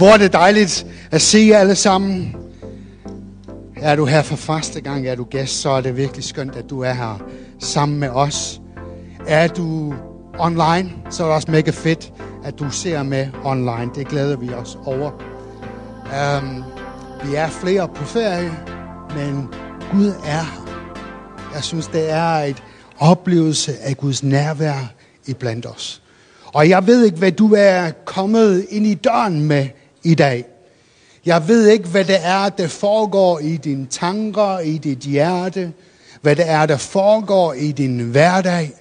Hvor er det dejligt at se jer alle sammen. Er du her for første gang, er du gæst, så er det virkelig skønt, at du er her sammen med os. Er du online, så er det også mega fedt, at du ser med online. Det glæder vi os over. Um, vi er flere på ferie, men Gud er her. Jeg synes, det er et oplevelse af Guds nærvær i blandt os. Og jeg ved ikke, hvad du er kommet ind i døren med i dag. Jeg ved ikke, hvad det er, der foregår i dine tanker, i dit hjerte. Hvad det er, der foregår i din hverdag.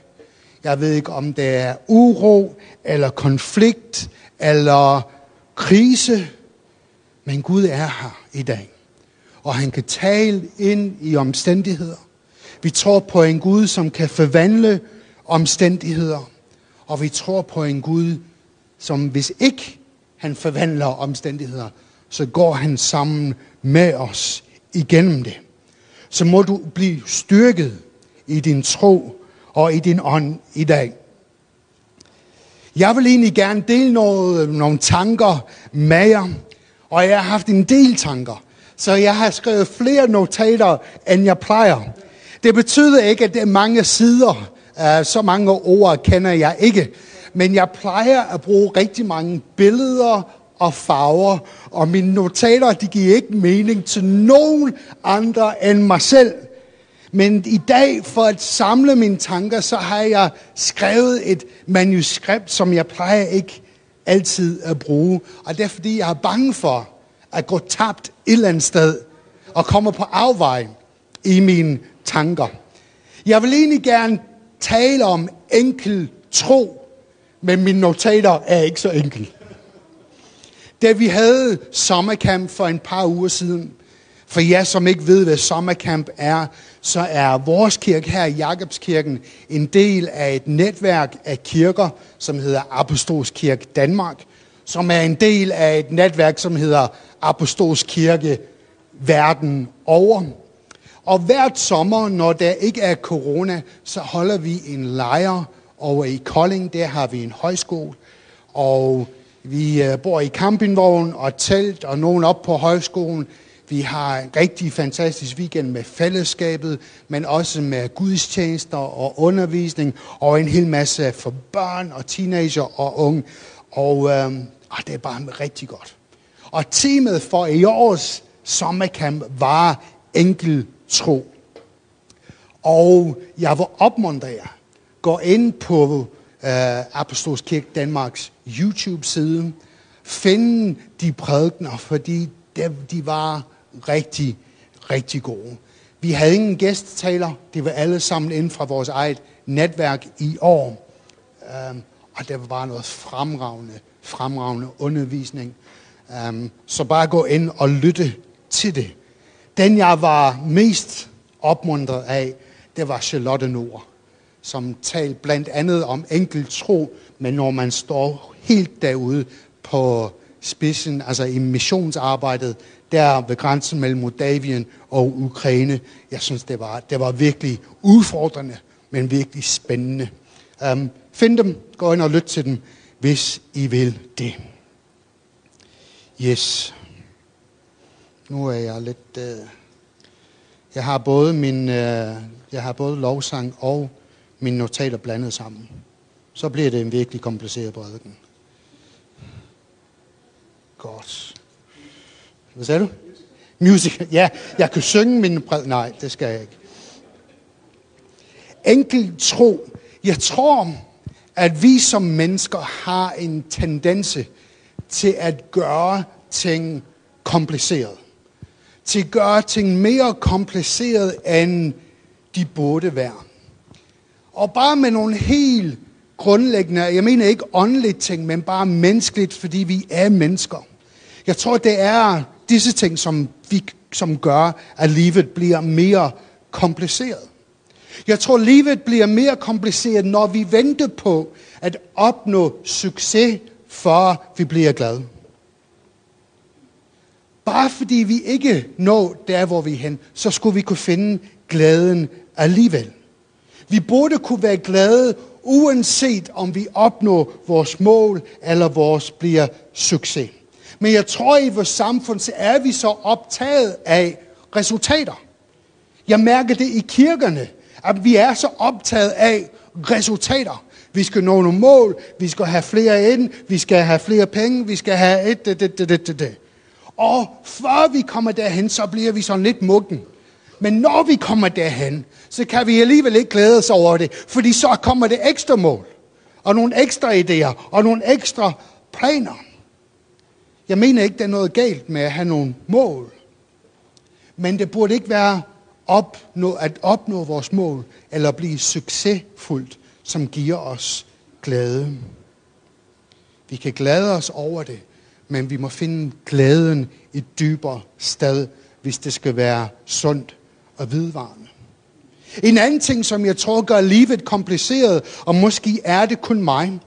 Jeg ved ikke, om det er uro, eller konflikt, eller krise. Men Gud er her i dag. Og han kan tale ind i omstændigheder. Vi tror på en Gud, som kan forvandle omstændigheder. Og vi tror på en Gud, som hvis ikke han forvandler omstændigheder, så går han sammen med os igennem det. Så må du blive styrket i din tro og i din ånd i dag. Jeg vil egentlig gerne dele noget, nogle tanker med jer, og jeg har haft en del tanker, så jeg har skrevet flere notater, end jeg plejer. Det betyder ikke, at det er mange sider, øh, så mange ord kender jeg ikke, men jeg plejer at bruge rigtig mange billeder og farver, og mine notater, de giver ikke mening til nogen andre end mig selv. Men i dag, for at samle mine tanker, så har jeg skrevet et manuskript, som jeg plejer ikke altid at bruge. Og det er fordi, jeg er bange for at gå tabt et eller andet sted og komme på afvej i mine tanker. Jeg vil egentlig gerne tale om enkel tro, men mine notater er ikke så enkel. Da vi havde sommercamp for en par uger siden, for jer som ikke ved, hvad sommercamp er, så er vores kirke her i Jakobskirken en del af et netværk af kirker, som hedder Apostolsk Kirke Danmark, som er en del af et netværk, som hedder Apostolsk Kirke verden over. Og hvert sommer, når der ikke er corona, så holder vi en lejr og i Kolding. Der har vi en højskole, og vi øh, bor i campingvogn og telt, og nogen op på højskolen. Vi har en rigtig fantastisk weekend med fællesskabet, men også med gudstjenester og undervisning, og en hel masse for børn og teenager og unge. Og øh, det er bare rigtig godt. Og teamet for i års sommercamp var enkel tro. Og jeg vil opmuntre jer. Gå ind på øh, Apostolsk Kirke Danmarks YouTube-side. Find de prædikner, fordi de, de var rigtig, rigtig gode. Vi havde ingen gæsttaler. Det var alle sammen inden fra vores eget netværk i år. Um, og det var bare noget fremragende, fremragende undervisning. Um, så bare gå ind og lytte til det. Den jeg var mest opmuntret af, det var Charlotte Nord, som talte blandt andet om enkelt tro, men når man står helt derude på spidsen, altså i missionsarbejdet, der ved grænsen mellem Moldavien og Ukraine, jeg synes, det var, det var virkelig udfordrende, men virkelig spændende. Um, find dem, gå ind og lyt til dem, hvis I vil det. Yes. Nu er jeg lidt... Uh, jeg har både min, uh, jeg har både lovsang og mine notater blandet sammen. Så bliver det en virkelig kompliceret prædiken. Godt. Hvad sagde du? Music. Ja, jeg kan synge min præd... Nej, det skal jeg ikke. Enkel tro. Jeg tror, at vi som mennesker har en tendens til at gøre ting kompliceret. Til at gøre ting mere kompliceret, end de burde være. Og bare med nogle helt grundlæggende, jeg mener ikke åndeligt ting, men bare menneskeligt, fordi vi er mennesker. Jeg tror, det er disse ting, som, vi, som gør, at livet bliver mere kompliceret. Jeg tror, livet bliver mere kompliceret, når vi venter på at opnå succes, for vi bliver glade. Bare fordi vi ikke når der, hvor vi er hen, så skulle vi kunne finde glæden alligevel. Vi burde kunne være glade, uanset om vi opnår vores mål, eller vores bliver succes. Men jeg tror, i vores samfund, så er vi så optaget af resultater. Jeg mærker det i kirkerne, at vi er så optaget af resultater. Vi skal nå nogle mål, vi skal have flere ind, vi skal have flere penge, vi skal have et, det, det, det, det, det. Og før vi kommer derhen, så bliver vi sådan lidt muggen. Men når vi kommer derhen, så kan vi alligevel ikke glæde os over det, fordi så kommer det ekstra mål, og nogle ekstra idéer, og nogle ekstra planer. Jeg mener ikke, der er noget galt med at have nogle mål. Men det burde ikke være opnå, at opnå vores mål, eller blive succesfuldt, som giver os glæde. Vi kan glæde os over det, men vi må finde glæden et dybere sted, hvis det skal være sundt og vedvarende. En anden ting, som jeg tror gør livet kompliceret, og måske er det kun mig,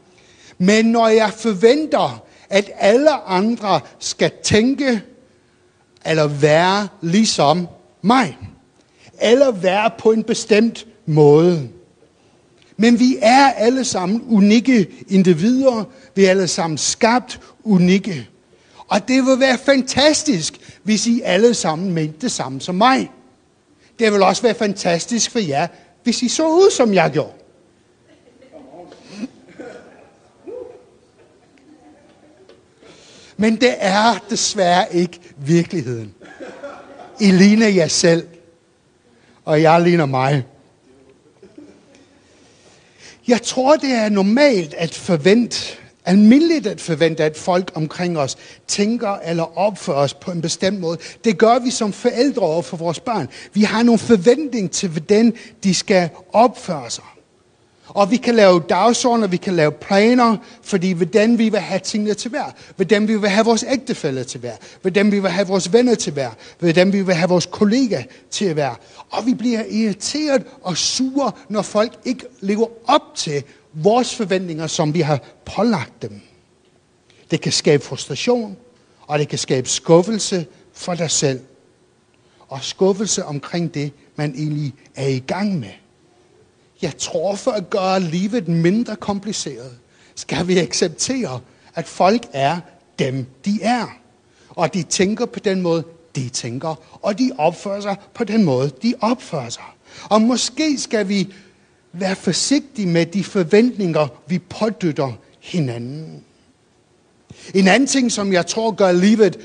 men når jeg forventer, at alle andre skal tænke eller være ligesom mig, eller være på en bestemt måde. Men vi er alle sammen unikke individer. Vi er alle sammen skabt unikke. Og det vil være fantastisk, hvis I alle sammen mente det samme som mig. Det vil også være fantastisk for jer, hvis I så ud, som jeg gjorde. Men det er desværre ikke virkeligheden. I ligner jer selv, og jeg ligner mig. Jeg tror, det er normalt at forvente, almindeligt at forvente, at folk omkring os tænker eller opfører os på en bestemt måde. Det gør vi som forældre over for vores børn. Vi har nogle forventning til, hvordan de skal opføre sig. Og vi kan lave dagsordner, vi kan lave planer, fordi hvordan vi vil have tingene til hver. Hvordan vi vil have vores ægtefælde til hver. Hvordan vi vil have vores venner til hver. Hvordan vi vil have vores kollega til hver. Og vi bliver irriteret og sure, når folk ikke lever op til vores forventninger, som vi har pålagt dem. Det kan skabe frustration, og det kan skabe skuffelse for dig selv. Og skuffelse omkring det, man egentlig er i gang med. Jeg tror, for at gøre livet mindre kompliceret, skal vi acceptere, at folk er dem, de er. Og de tænker på den måde, de tænker, og de opfører sig på den måde, de opfører sig. Og måske skal vi Vær forsigtig med de forventninger, vi pådytter hinanden. En anden ting, som jeg tror gør livet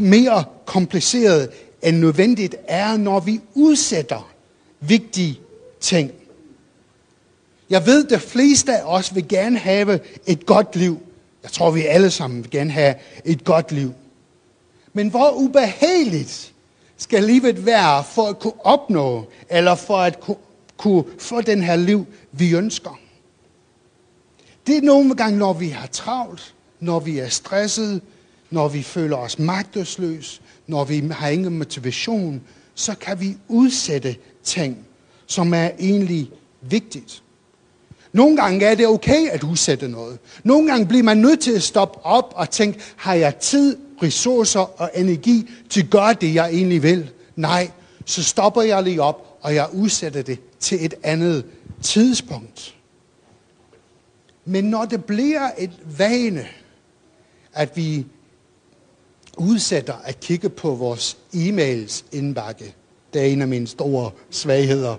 mere kompliceret end nødvendigt, er, når vi udsætter vigtige ting. Jeg ved, at de fleste af os vil gerne have et godt liv. Jeg tror, vi alle sammen vil gerne have et godt liv. Men hvor ubehageligt skal livet være for at kunne opnå, eller for at kunne, kunne få den her liv, vi ønsker? Det er nogle gange, når vi har travlt, når vi er stresset, når vi føler os magtesløs, når vi har ingen motivation, så kan vi udsætte ting, som er egentlig vigtigt. Nogle gange er det okay at udsætte noget. Nogle gange bliver man nødt til at stoppe op og tænke, har jeg tid, ressourcer og energi til at gøre det, jeg egentlig vil? Nej, så stopper jeg lige op, og jeg udsætter det til et andet tidspunkt. Men når det bliver et vane, at vi udsætter at kigge på vores e-mails indbakke, det er en af mine store svagheder.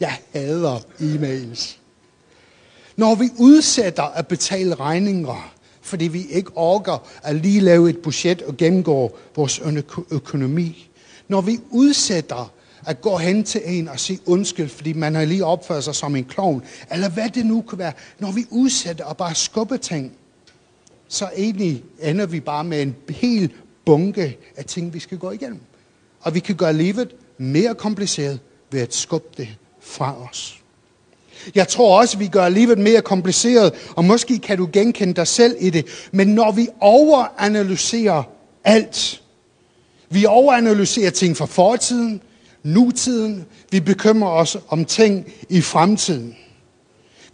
Jeg hader e-mails. Når vi udsætter at betale regninger, fordi vi ikke orker at lige lave et budget og gennemgå vores økonomi. Når vi udsætter at gå hen til en og sige undskyld, fordi man har lige opført sig som en klovn, eller hvad det nu kan være. Når vi udsætter og bare skubber ting, så egentlig ender vi bare med en hel bunke af ting, vi skal gå igennem. Og vi kan gøre livet mere kompliceret ved at skubbe det fra os. Jeg tror også, vi gør livet mere kompliceret, og måske kan du genkende dig selv i det. Men når vi overanalyserer alt, vi overanalyserer ting fra fortiden, nutiden, vi bekymrer os om ting i fremtiden.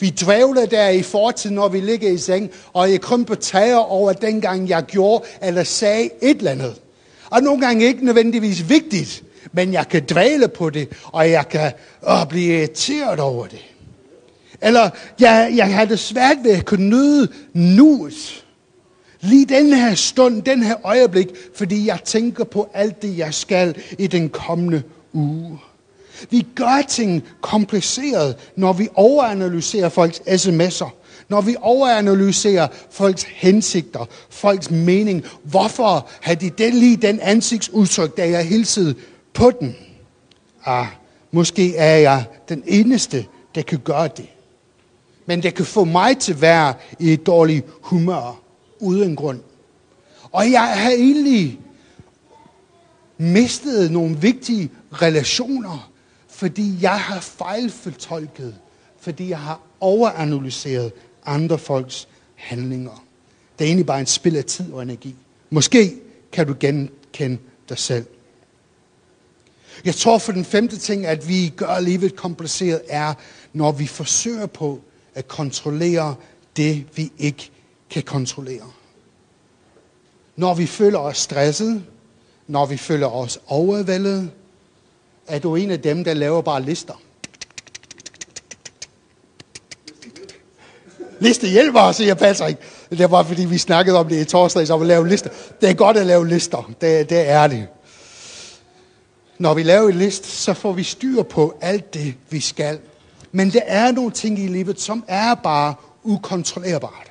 Vi dvævler der i fortiden, når vi ligger i seng, og jeg kun tager over dengang, jeg gjorde eller sagde et eller andet. Og nogle gange ikke nødvendigvis vigtigt, men jeg kan dvæle på det, og jeg kan åh, blive irriteret over det. Eller jeg, jeg har det svært ved at kunne nyde nuet. Lige den her stund, den her øjeblik, fordi jeg tænker på alt det, jeg skal i den kommende uge. Vi gør ting kompliceret, når vi overanalyserer folks sms'er. Når vi overanalyserer folks hensigter, folks mening. Hvorfor har de den lige den ansigtsudtryk, da jeg hilsede på den? Ah, måske er jeg den eneste, der kan gøre det. Men det kan få mig til at være i et dårligt humør uden grund. Og jeg har egentlig mistet nogle vigtige relationer, fordi jeg har fejlfortolket, fordi jeg har overanalyseret andre folks handlinger. Det er egentlig bare en spil af tid og energi. Måske kan du genkende dig selv. Jeg tror for den femte ting, at vi gør livet kompliceret, er, når vi forsøger på at kontrollere det, vi ikke kan kontrollere. Når vi føler os stresset, når vi føler os overvældet, er du en af dem, der laver bare lister. Liste hjælper, siger Patrick. Det var fordi, vi snakkede om det i torsdag, så vi lave lister. Det er godt at lave lister. Det, det er det. Når vi laver en liste, så får vi styr på alt det, vi skal. Men der er nogle ting i livet, som er bare ukontrollerbart.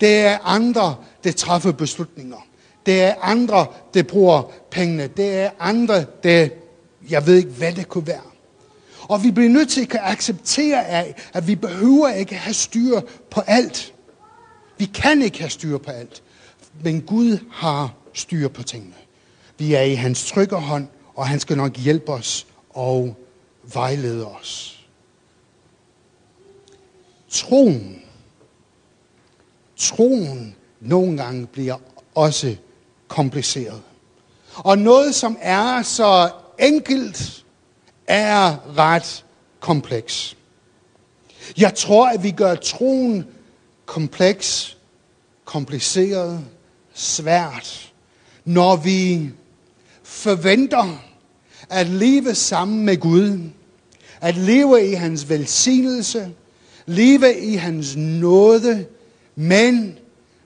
Det er andre, der træffer beslutninger. Det er andre, der bruger pengene. Det er andre, der, jeg ved ikke, hvad det kunne være. Og vi bliver nødt til at acceptere af, at vi behøver ikke have styr på alt. Vi kan ikke have styr på alt. Men Gud har styr på tingene. Vi er i hans trygge hånd, og han skal nok hjælpe os og vejlede os. Troen, troen nogle gange bliver også kompliceret. Og noget, som er så enkelt, er ret kompleks. Jeg tror, at vi gør troen kompleks, kompliceret, svært, når vi forventer at leve sammen med Gud, at leve i hans velsignelse, leve i hans nåde, men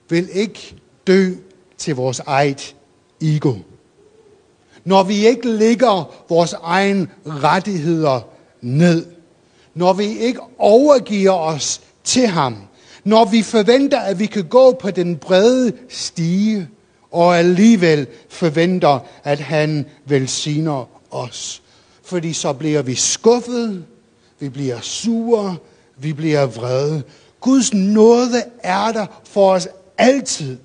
vil ikke dø til vores eget ego. Når vi ikke lægger vores egen rettigheder ned. Når vi ikke overgiver os til ham. Når vi forventer, at vi kan gå på den brede stige, og alligevel forventer, at han velsigner os. Fordi så bliver vi skuffet, vi bliver sure, vi bliver vrede. Guds nåde er der for os altid.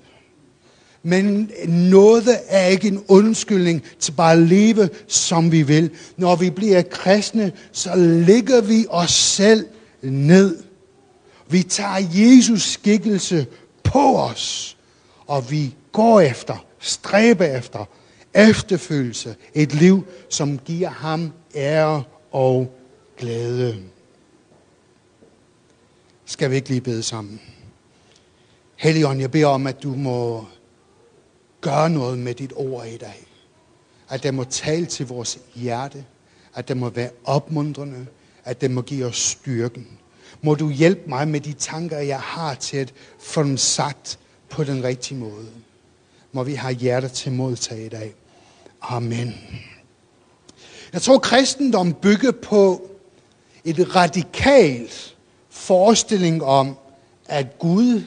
Men noget er ikke en undskyldning til bare at leve, som vi vil. Når vi bliver kristne, så ligger vi os selv ned. Vi tager Jesus skikkelse på os, og vi går efter, stræber efter, efterfølgelse. Et liv, som giver ham ære og glæde. Skal vi ikke lige bede sammen? Helligånd, jeg beder om, at du må gøre noget med dit ord i dag. At det må tale til vores hjerte. At det må være opmuntrende. At det må give os styrken. Må du hjælpe mig med de tanker, jeg har til at få dem sagt på den rigtige måde. Må vi have hjertet til modtage i dag. Amen. Jeg tror, kristendom bygger på et radikalt forestilling om, at Gud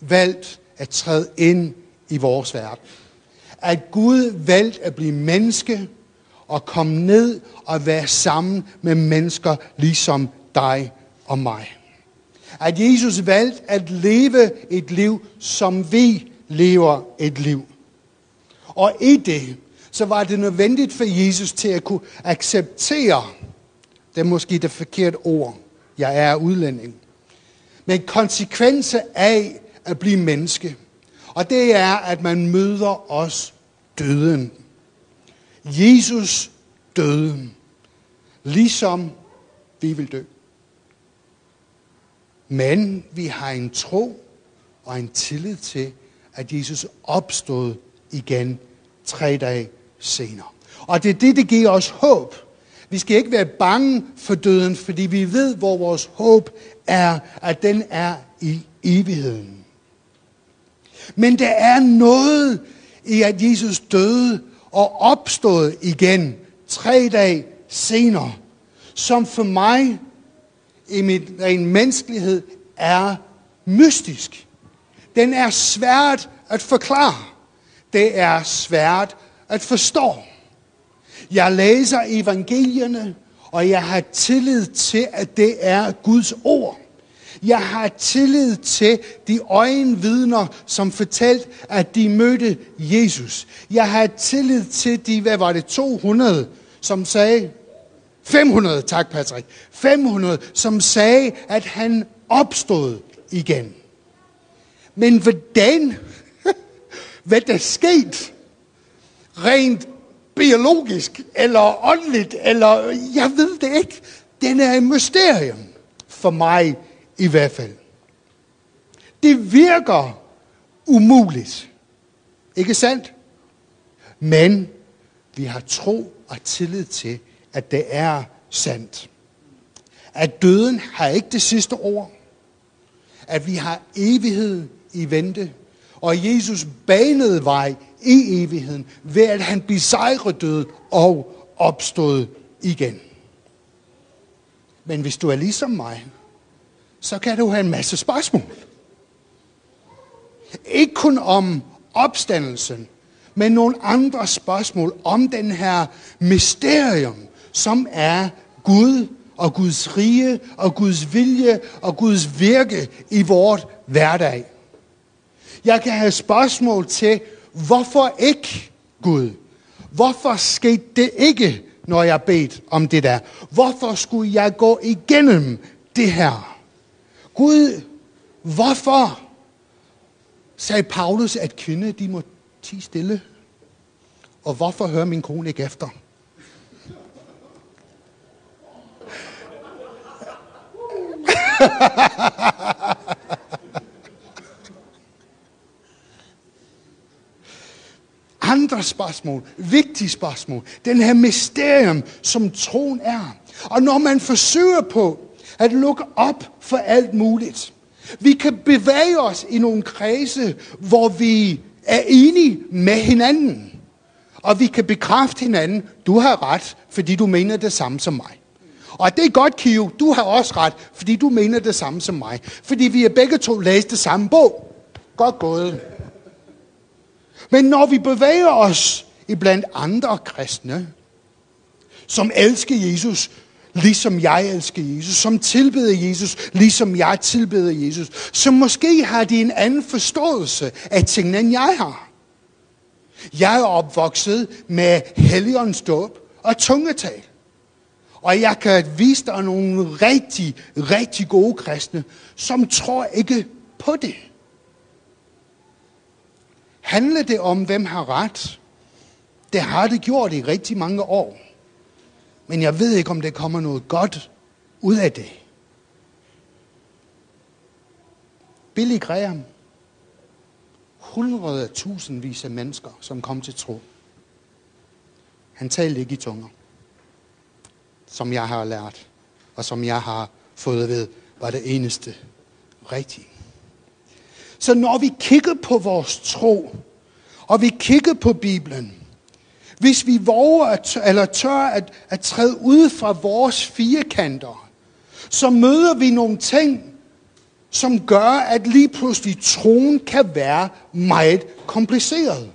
valgt at træde ind i vores verden. At Gud valgte at blive menneske og komme ned og være sammen med mennesker ligesom dig og mig. At Jesus valgte at leve et liv, som vi lever et liv. Og i det, så var det nødvendigt for Jesus til at kunne acceptere, det er måske det forkerte ord, Jeg er udlænding. Men konsekvenser af at blive menneske. Og det er, at man møder os døden. Jesus døde, ligesom vi vil dø. Men vi har en tro og en tillid til, at Jesus opstod igen tre dage senere. Og det er det, det giver os håb. Vi skal ikke være bange for døden, fordi vi ved, hvor vores håb er, at den er i evigheden. Men der er noget i, at Jesus døde og opstod igen tre dage senere, som for mig i min ren menneskelighed er mystisk. Den er svært at forklare. Det er svært at forstå. Jeg læser evangelierne, og jeg har tillid til, at det er Guds ord. Jeg har tillid til de øjenvidner, som fortalte, at de mødte Jesus. Jeg har tillid til de, hvad var det, 200, som sagde, 500, tak Patrick, 500, som sagde, at han opstod igen. Men hvordan, hvad der skete? Rent biologisk, eller åndeligt, eller jeg ved det ikke, den er et mysterium for mig i hvert fald. Det virker umuligt. Ikke sandt? Men vi har tro og tillid til, at det er sandt. At døden har ikke det sidste ord. At vi har evighed i vente. Og Jesus banede vej i evigheden ved at han besejrede døden og opstod igen. Men hvis du er ligesom mig, så kan du have en masse spørgsmål. Ikke kun om opstandelsen, men nogle andre spørgsmål om den her mysterium, som er Gud og Guds rige og Guds vilje og Guds virke i vores hverdag. Jeg kan have spørgsmål til, hvorfor ikke Gud? Hvorfor skete det ikke, når jeg bedt om det der? Hvorfor skulle jeg gå igennem det her? Gud, hvorfor sagde Paulus, at kvinder de må ti stille? Og hvorfor hører min kone ikke efter? Andre spørgsmål, vigtige spørgsmål. Den her mysterium, som troen er. Og når man forsøger på at lukke op for alt muligt. Vi kan bevæge os i nogle kredse, hvor vi er enige med hinanden. Og vi kan bekræfte hinanden, du har ret, fordi du mener det samme som mig. Og det er godt, Kio, du har også ret, fordi du mener det samme som mig. Fordi vi er begge to læst det samme bog. Godt gået. Men når vi bevæger os i blandt andre kristne, som elsker Jesus, ligesom jeg elsker Jesus, som tilbeder Jesus, ligesom jeg tilbeder Jesus, så måske har de en anden forståelse af tingene, end jeg har. Jeg er opvokset med helligåndens dåb og tungetal. Og jeg kan vise dig nogle rigtig, rigtig gode kristne, som tror ikke på det. Handler det om, hvem har ret? Det har det gjort i rigtig mange år. Men jeg ved ikke, om det kommer noget godt ud af det. Billy Graham. Hundrede tusindvis af mennesker, som kom til tro. Han talte ikke i tunger. Som jeg har lært, og som jeg har fået ved, var det eneste rigtige. Så når vi kigger på vores tro, og vi kigger på Bibelen, hvis vi våger at, eller tør at, at træde ud fra vores firkanter, så møder vi nogle ting, som gør, at lige pludselig troen kan være meget kompliceret.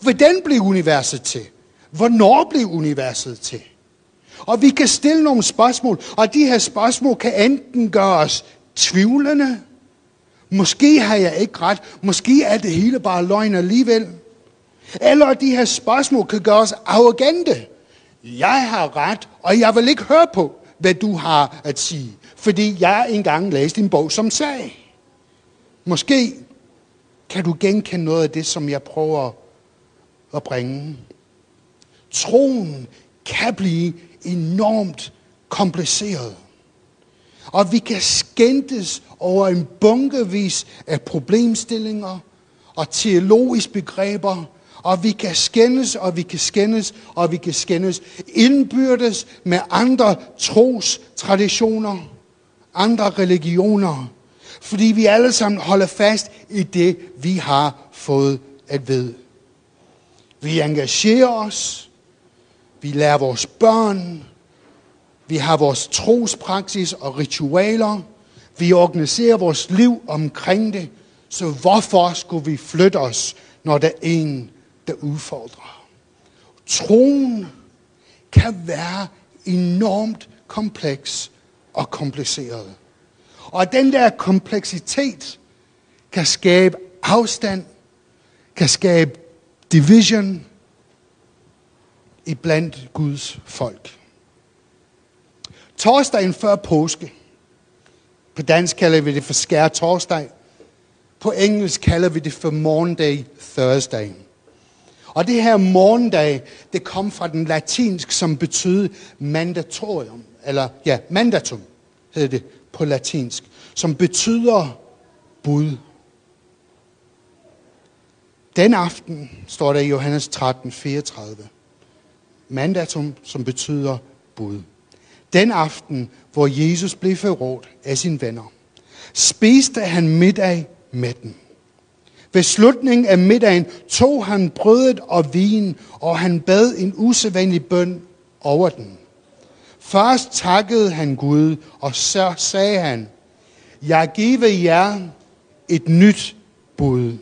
Hvordan blev universet til? Hvornår blev universet til? Og vi kan stille nogle spørgsmål, og de her spørgsmål kan enten gøre os tvivlende. Måske har jeg ikke ret. Måske er det hele bare løgn alligevel. Eller de her spørgsmål kan gøre os arrogante. Jeg har ret, og jeg vil ikke høre på, hvad du har at sige. fordi jeg engang læste en bog, som sagde, måske kan du genkende noget af det, som jeg prøver at bringe. Troen kan blive enormt kompliceret. Og vi kan skændtes over en bunkevis af problemstillinger og teologiske begreber, og vi kan skændes, og vi kan skændes, og vi kan skændes indbyrdes med andre tros traditioner, andre religioner, fordi vi alle sammen holder fast i det, vi har fået at vide. Vi engagerer os, vi lærer vores børn, vi har vores trospraksis og ritualer, vi organiserer vores liv omkring det, så hvorfor skulle vi flytte os, når der er en, der udfordrer? Troen kan være enormt kompleks og kompliceret. Og den der kompleksitet kan skabe afstand, kan skabe division i blandt Guds folk. Torsdagen før påske. På dansk kalder vi det for skær torsdag. På engelsk kalder vi det for Monday Thursday. Og det her morgendag, det kom fra den latinsk, som betyder mandatorium, eller ja, mandatum hed det på latinsk, som betyder bud. Den aften står der i Johannes 13, 34. Mandatum, som betyder bud. Den aften, hvor Jesus blev forrådt af sine venner, spiste han middag med dem. Ved slutningen af middagen tog han brødet og vin, og han bad en usædvanlig bøn over den. Først takkede han Gud, og så sagde han, jeg giver jer et nyt bud,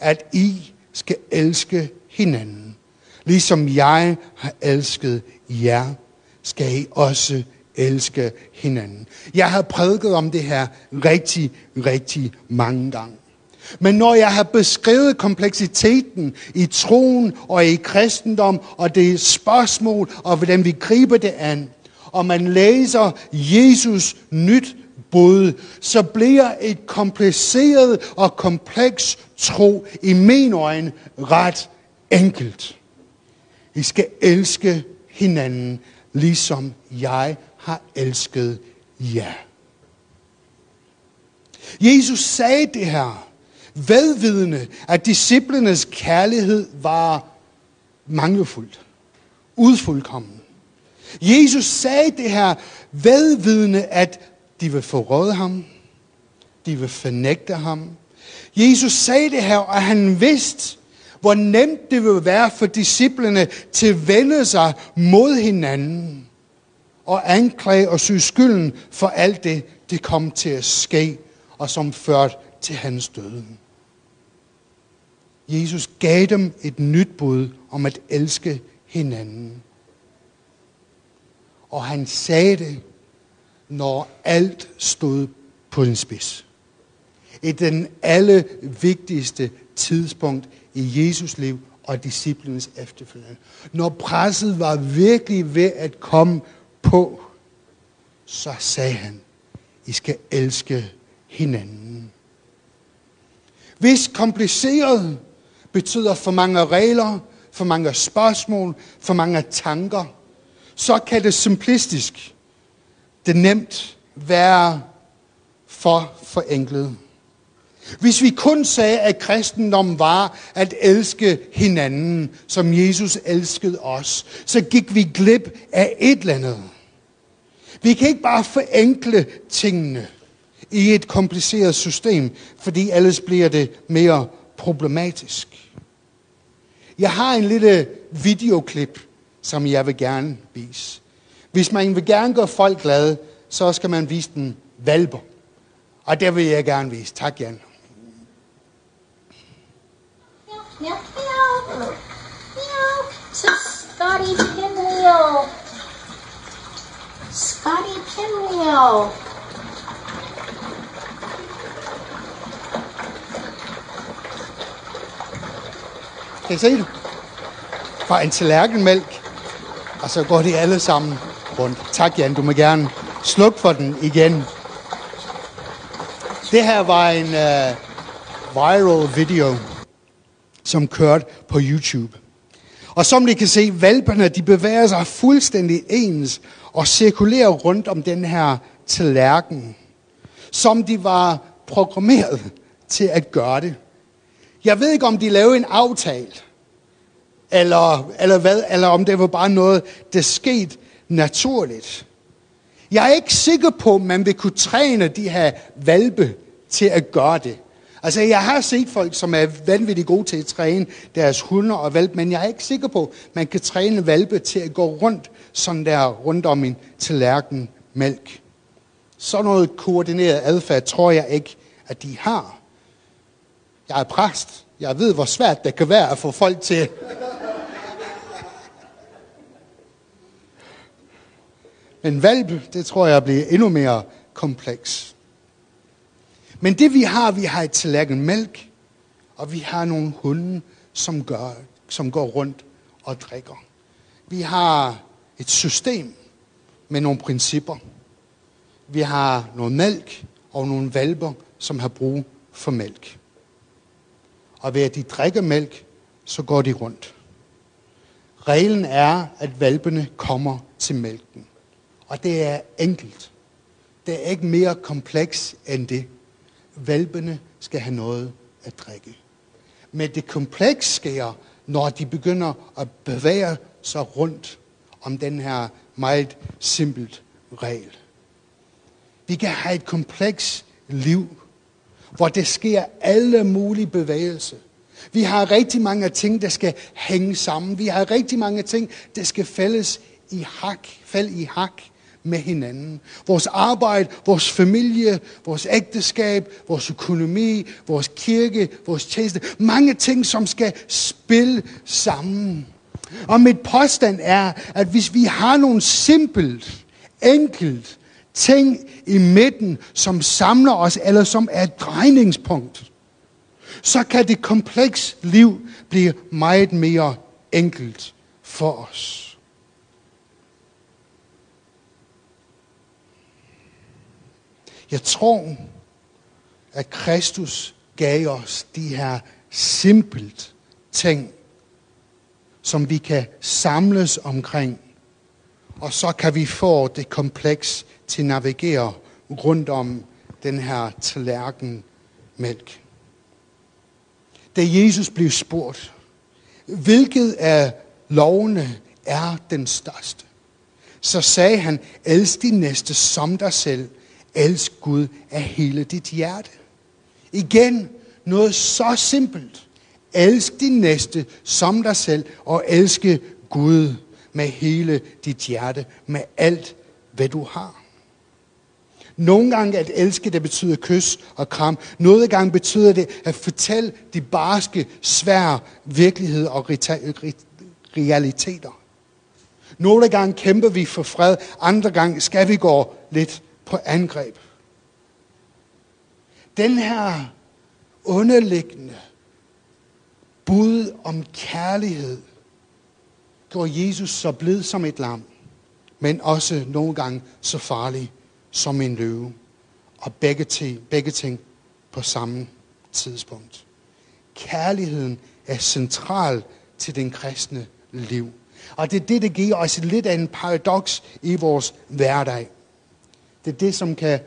at I skal elske hinanden. Ligesom jeg har elsket jer, skal I også elske hinanden. Jeg har prædiket om det her rigtig, rigtig mange gange. Men når jeg har beskrevet kompleksiteten i troen og i kristendom, og det spørgsmål, og hvordan vi griber det an, og man læser Jesus nyt bud, så bliver et kompliceret og kompleks tro i min øjne ret enkelt. I skal elske hinanden, ligesom jeg har elsket jer. Jesus sagde det her, vedvidende, at disciplenes kærlighed var mangelfuldt, udfuldkommen. Jesus sagde det her, vedvidende, at de vil forråde ham, de vil fornægte ham. Jesus sagde det her, og han vidste, hvor nemt det vil være for disciplene til at vende sig mod hinanden og anklage og syge skylden for alt det, det kom til at ske, og som førte til hans død. Jesus gav dem et nyt bud om at elske hinanden. Og han sagde det, når alt stod på den spids. I den alle vigtigste tidspunkt i Jesus liv og disciplinens efterfølgende. Når presset var virkelig ved at komme på, så sagde han, I skal elske hinanden. Hvis kompliceret betyder for mange regler, for mange spørgsmål, for mange tanker, så kan det simplistisk, det nemt være for forenklet. Hvis vi kun sagde, at kristendom var at elske hinanden, som Jesus elskede os, så gik vi glip af et eller andet. Vi kan ikke bare forenkle tingene i et kompliceret system, fordi ellers bliver det mere problematisk. Jeg har en lille videoklip, som jeg vil gerne vise. Hvis man vil gerne gøre folk glade, så skal man vise den valper. Og det vil jeg gerne vise. Tak, Jan. Meow, meow, meow, to Scotty Pinwheel. Scotty Pinwheel. Kan I se det? Fra en tallerkenmælk, og så går de alle sammen rundt. Tak, Jan. Du må gerne slukke for den igen. Det her var en uh, viral video, som kørte på YouTube. Og som I kan se, valperne de bevæger sig fuldstændig ens og cirkulerer rundt om den her tallerken, som de var programmeret til at gøre det. Jeg ved ikke, om de lavede en aftale, eller, eller hvad, eller om det var bare noget, der skete naturligt. Jeg er ikke sikker på, at man vil kunne træne de her valpe til at gøre det. Altså, jeg har set folk, som er vanvittigt gode til at træne deres hunde og valpe, men jeg er ikke sikker på, at man kan træne valpe til at gå rundt sådan der rundt om en tallerken mælk. Så noget koordineret adfærd tror jeg ikke, at de har. Jeg er præst. Jeg ved, hvor svært det kan være at få folk til Men valp, det tror jeg bliver endnu mere kompleks. Men det vi har, vi har et tallerken mælk, og vi har nogle hunde, som, gør, som går rundt og drikker. Vi har et system med nogle principper. Vi har noget mælk og nogle valper, som har brug for mælk. Og ved at de drikker mælk, så går de rundt. Reglen er, at valpene kommer til mælken. Og det er enkelt. Det er ikke mere kompleks end det. Valpene skal have noget at drikke. Men det kompleks sker, når de begynder at bevæge sig rundt om den her meget simpelt regel. Vi kan have et kompleks liv, hvor det sker alle mulige bevægelser. Vi har rigtig mange ting, der skal hænge sammen. Vi har rigtig mange ting, der skal fælles i hak, falde i hak med hinanden. Vores arbejde, vores familie, vores ægteskab, vores økonomi, vores kirke, vores tjeneste. Mange ting, som skal spille sammen. Og mit påstand er, at hvis vi har nogle simpelt, enkelt ting i midten, som samler os, eller som er et drejningspunkt, så kan det kompleks liv blive meget mere enkelt for os. Jeg tror, at Kristus gav os de her simpelt ting, som vi kan samles omkring. Og så kan vi få det kompleks til at navigere rundt om den her tallerken mælk. Da Jesus blev spurgt, hvilket af lovene er den største, så sagde han, elsk din næste som dig selv, Elsk Gud af hele dit hjerte. Igen, noget så simpelt. Elsk din næste som dig selv, og elske Gud med hele dit hjerte, med alt, hvad du har. Nogle gange at elske, det betyder kys og kram. Nogle gange betyder det at fortælle de barske, svære virkelighed og realiteter. Nogle gange kæmper vi for fred, andre gange skal vi gå lidt på angreb. Den her underliggende bud om kærlighed går Jesus så blid som et lam, men også nogle gange så farlig som en løve. Og begge ting, begge ting på samme tidspunkt. Kærligheden er central til den kristne liv. Og det er det, der giver os lidt af en paradoks i vores hverdag. Det er det, som kan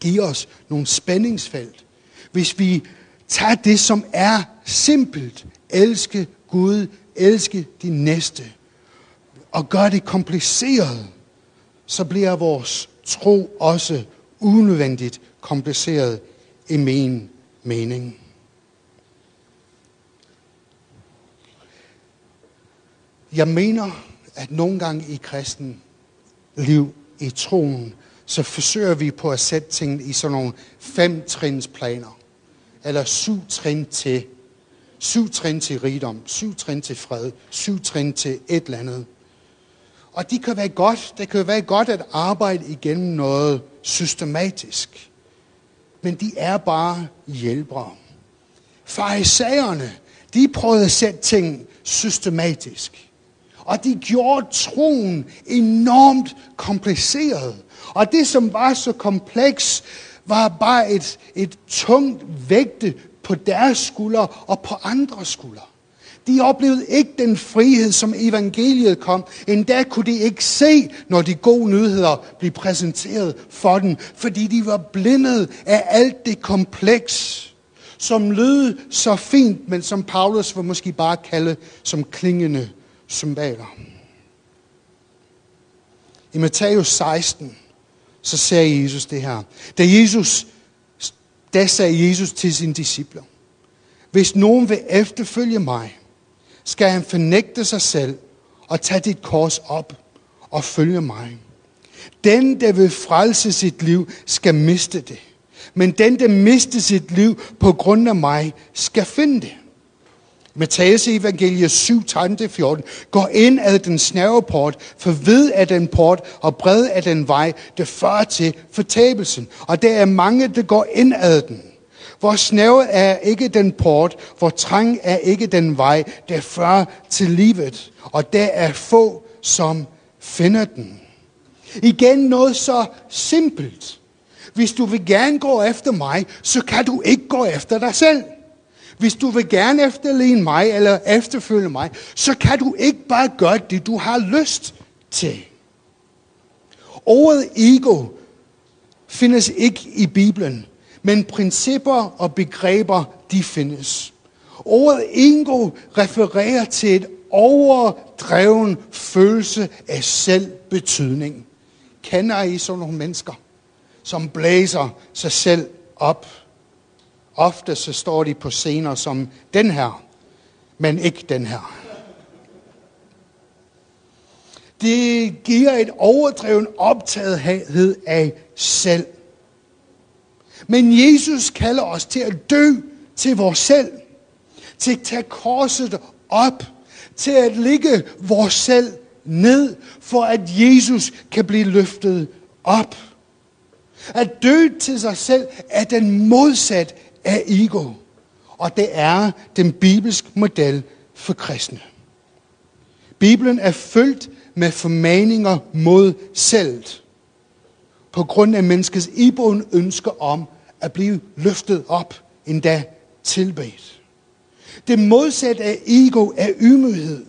give os nogle spændingsfelt. Hvis vi tager det, som er simpelt, elske Gud, elske de næste, og gør det kompliceret, så bliver vores tro også unødvendigt kompliceret i min mening. Jeg mener, at nogle gange i kristen liv, i troen, så forsøger vi på at sætte tingene i sådan nogle fem trins planer. Eller syv trin til. Syv trin til rigdom, syv trin til fred, syv trin til et eller andet. Og det kan være godt, det kan være godt at arbejde igennem noget systematisk. Men de er bare hjælpere. Farisæerne, de prøvede at sætte ting systematisk. Og de gjorde troen enormt kompliceret. Og det, som var så kompleks, var bare et, et tungt vægte på deres skuldre og på andres skuldre. De oplevede ikke den frihed, som evangeliet kom. Endda kunne de ikke se, når de gode nyheder blev præsenteret for dem, fordi de var blindet af alt det kompleks, som lød så fint, men som Paulus vil måske bare kalde som klingende symboler. I Matthæus 16, så ser Jesus det her. Da Jesus, da sagde Jesus til sine disciple, hvis nogen vil efterfølge mig, skal han fornægte sig selv og tage dit kors op og følge mig. Den, der vil frelse sit liv, skal miste det. Men den, der mister sit liv på grund af mig, skal finde det. Matthæus evangeliet 7, 14. Gå ind ad den snævre port, for ved af den port og bred af den vej, der fører til fortabelsen. Og der er mange, der går ind ad den. Hvor snæver er ikke den port, hvor trang er ikke den vej, der fører til livet. Og der er få, som finder den. Igen noget så simpelt. Hvis du vil gerne gå efter mig, så kan du ikke gå efter dig selv. Hvis du vil gerne efterligne mig eller efterfølge mig, så kan du ikke bare gøre det, du har lyst til. Ordet ego findes ikke i Bibelen, men principper og begreber, de findes. Ordet ego refererer til et overdreven følelse af selvbetydning. Kender I sådan nogle mennesker, som blæser sig selv op? Ofte så står de på scener som den her, men ikke den her. Det giver et overdreven optagethed af selv. Men Jesus kalder os til at dø til vores selv. Til at tage korset op. Til at ligge vores selv ned, for at Jesus kan blive løftet op. At dø til sig selv er den modsat af ego. Og det er den bibelske model for kristne. Bibelen er fyldt med formaninger mod selv. På grund af menneskets iboende ønsker om at blive løftet op, endda tilbedt. Det modsatte af ego er ydmyghed.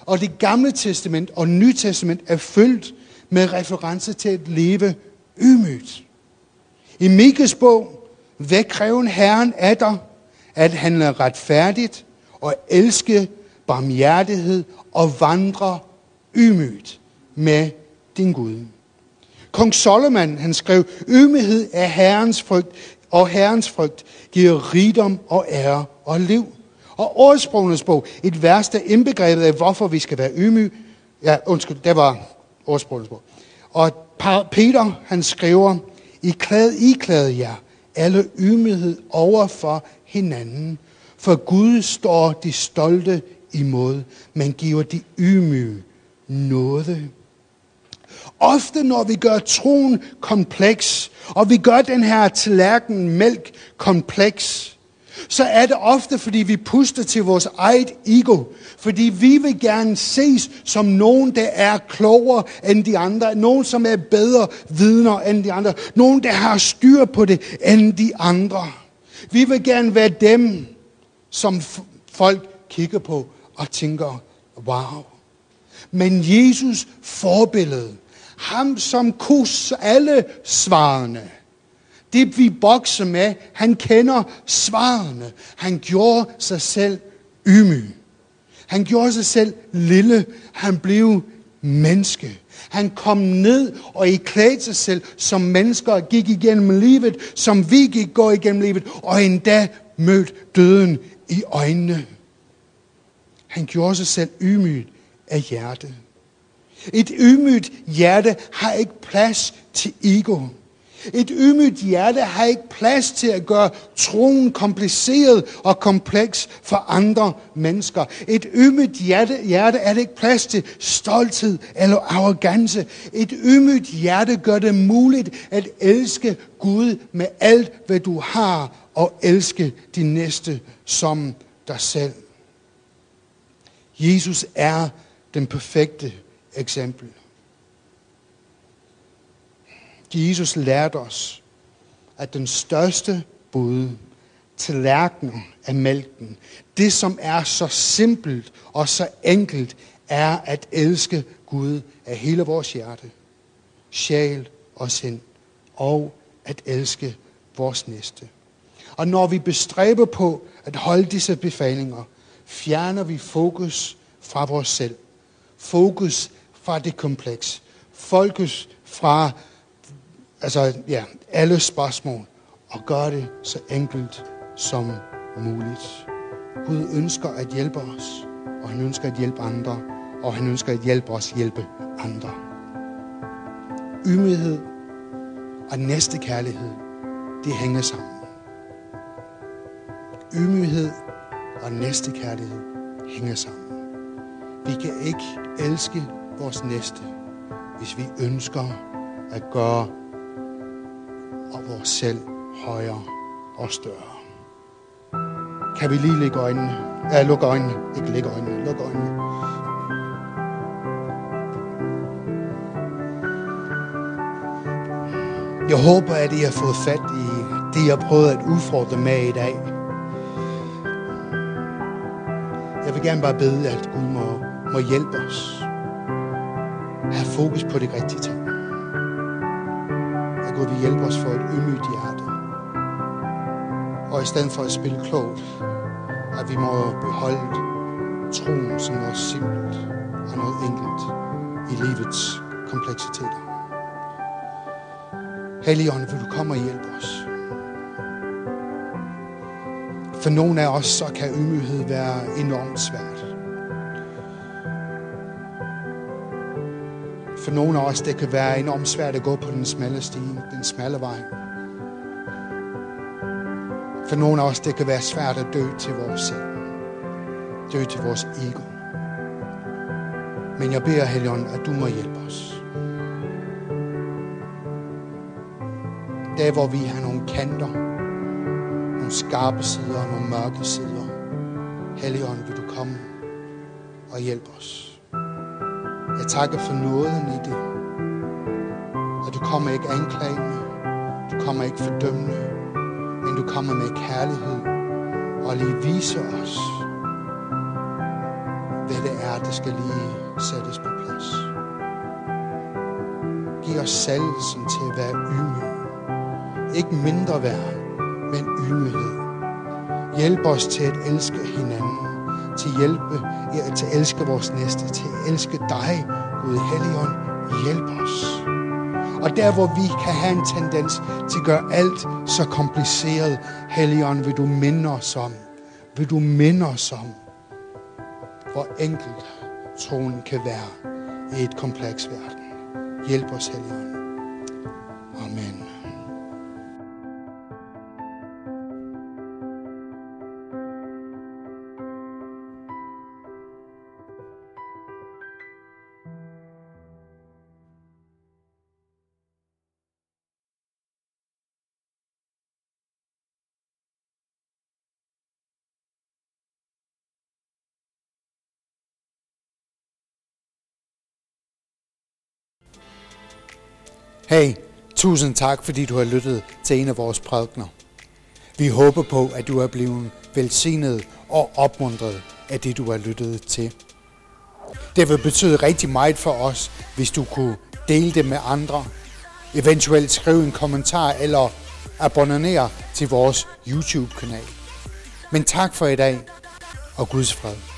Og det gamle testament og nye testament er fyldt med reference til at leve ydmygt. I Mikes bog hvad kræver Herren af dig? At handle retfærdigt og elske barmhjertighed og vandre ydmygt med din Gud. Kong Solomon, han skrev, ydmyghed er Herrens frygt, og Herrens frygt giver rigdom og ære og liv. Og ordsprogenes bog, et vers, der indbegrebet af, hvorfor vi skal være ydmyge. Ja, undskyld, det var ordsprogenes bog. Og Peter, han skriver, I klæd, I klæd jer alle ydmyghed over for hinanden. For Gud står de stolte imod, men giver de ydmyge noget. Ofte når vi gør troen kompleks, og vi gør den her tallerken mælk kompleks, så er det ofte, fordi vi puster til vores eget ego. Fordi vi vil gerne ses som nogen, der er klogere end de andre. Nogen, som er bedre vidner end de andre. Nogen, der har styr på det end de andre. Vi vil gerne være dem, som folk kigger på og tænker, wow. Men Jesus forbillede, ham som kus alle svarene, det vi bokser med, han kender svarene. Han gjorde sig selv ydmyg. Han gjorde sig selv lille. Han blev menneske. Han kom ned og i klædte sig selv som mennesker gik igennem livet, som vi gik går igennem livet, og endda mødte døden i øjnene. Han gjorde sig selv ydmyg af hjertet. Et ydmygt hjerte har ikke plads til ego. Et ydmygt hjerte har ikke plads til at gøre troen kompliceret og kompleks for andre mennesker. Et ydmygt hjerte, hjerte er det ikke plads til stolthed eller arrogance. Et ydmygt hjerte gør det muligt at elske Gud med alt, hvad du har, og elske din næste som dig selv. Jesus er den perfekte eksempel. Jesus lærte os, at den største bud, tallerkener af mælken, det som er så simpelt og så enkelt, er at elske Gud af hele vores hjerte, sjæl og sind, og at elske vores næste. Og når vi bestræber på at holde disse befalinger, fjerner vi fokus fra vores selv. Fokus fra det kompleks. Fokus fra altså, ja, alle spørgsmål. Og gør det så enkelt som muligt. Gud ønsker at hjælpe os, og han ønsker at hjælpe andre, og han ønsker at hjælpe os hjælpe andre. Ymighed og næste kærlighed, det hænger sammen. Ymighed og næste kærlighed hænger sammen. Vi kan ikke elske vores næste, hvis vi ønsker at gøre vores selv højere og større. Kan vi lige lægge øjnene? Ja, luk øjnene. Ikke lægge øjnene. Luk øjnene. Jeg håber, at I har fået fat i det, jeg prøvede at udfordre med i dag. Jeg vil gerne bare bede, at Gud må, må hjælpe os. Fokus på det rigtige ting. At Gud vil hjælpe os for et ydmygt hjerte. Og i stedet for at spille klogt, at vi må beholde troen som noget simpelt og noget enkelt i livets kompleksiteter. Helligånd, vil du komme og hjælpe os? For nogle af os, så kan ydmyghed være enormt svært. For nogle af os, det kan være enormt svært at gå på den smalle stige, den smalle vej. For nogle af os, det kan være svært at dø til vores selv. Dø til vores ego. Men jeg beder, Helion, at du må hjælpe os. Der, hvor vi har nogle kanter, nogle skarpe sider og nogle mørke sider. Helion, vil du komme og hjælpe os. Jeg takker for nåden i det. At du kommer ikke anklagende. Du kommer ikke fordømmende. Men du kommer med kærlighed og lige vise os, hvad det er, der skal lige sættes på plads. Giv os salgelsen til at være ydmyg. Ikke mindre værd, men ydmyghed. Hjælp os til at elske hinanden. Til at hjælpe, til at elske vores næste. Til at elske dig, Gud Helligånd. Hjælp os. Og der, hvor vi kan have en tendens til at gøre alt så kompliceret, Helligånd, vil du minde os om, vil du minde os om, hvor enkelt troen kan være i et kompleks verden. Hjælp os, Helligånd. Hey, tusind tak, fordi du har lyttet til en af vores prædikner. Vi håber på, at du er blevet velsignet og opmuntret af det, du har lyttet til. Det vil betyde rigtig meget for os, hvis du kunne dele det med andre, eventuelt skrive en kommentar eller abonnere til vores YouTube-kanal. Men tak for i dag, og Guds fred.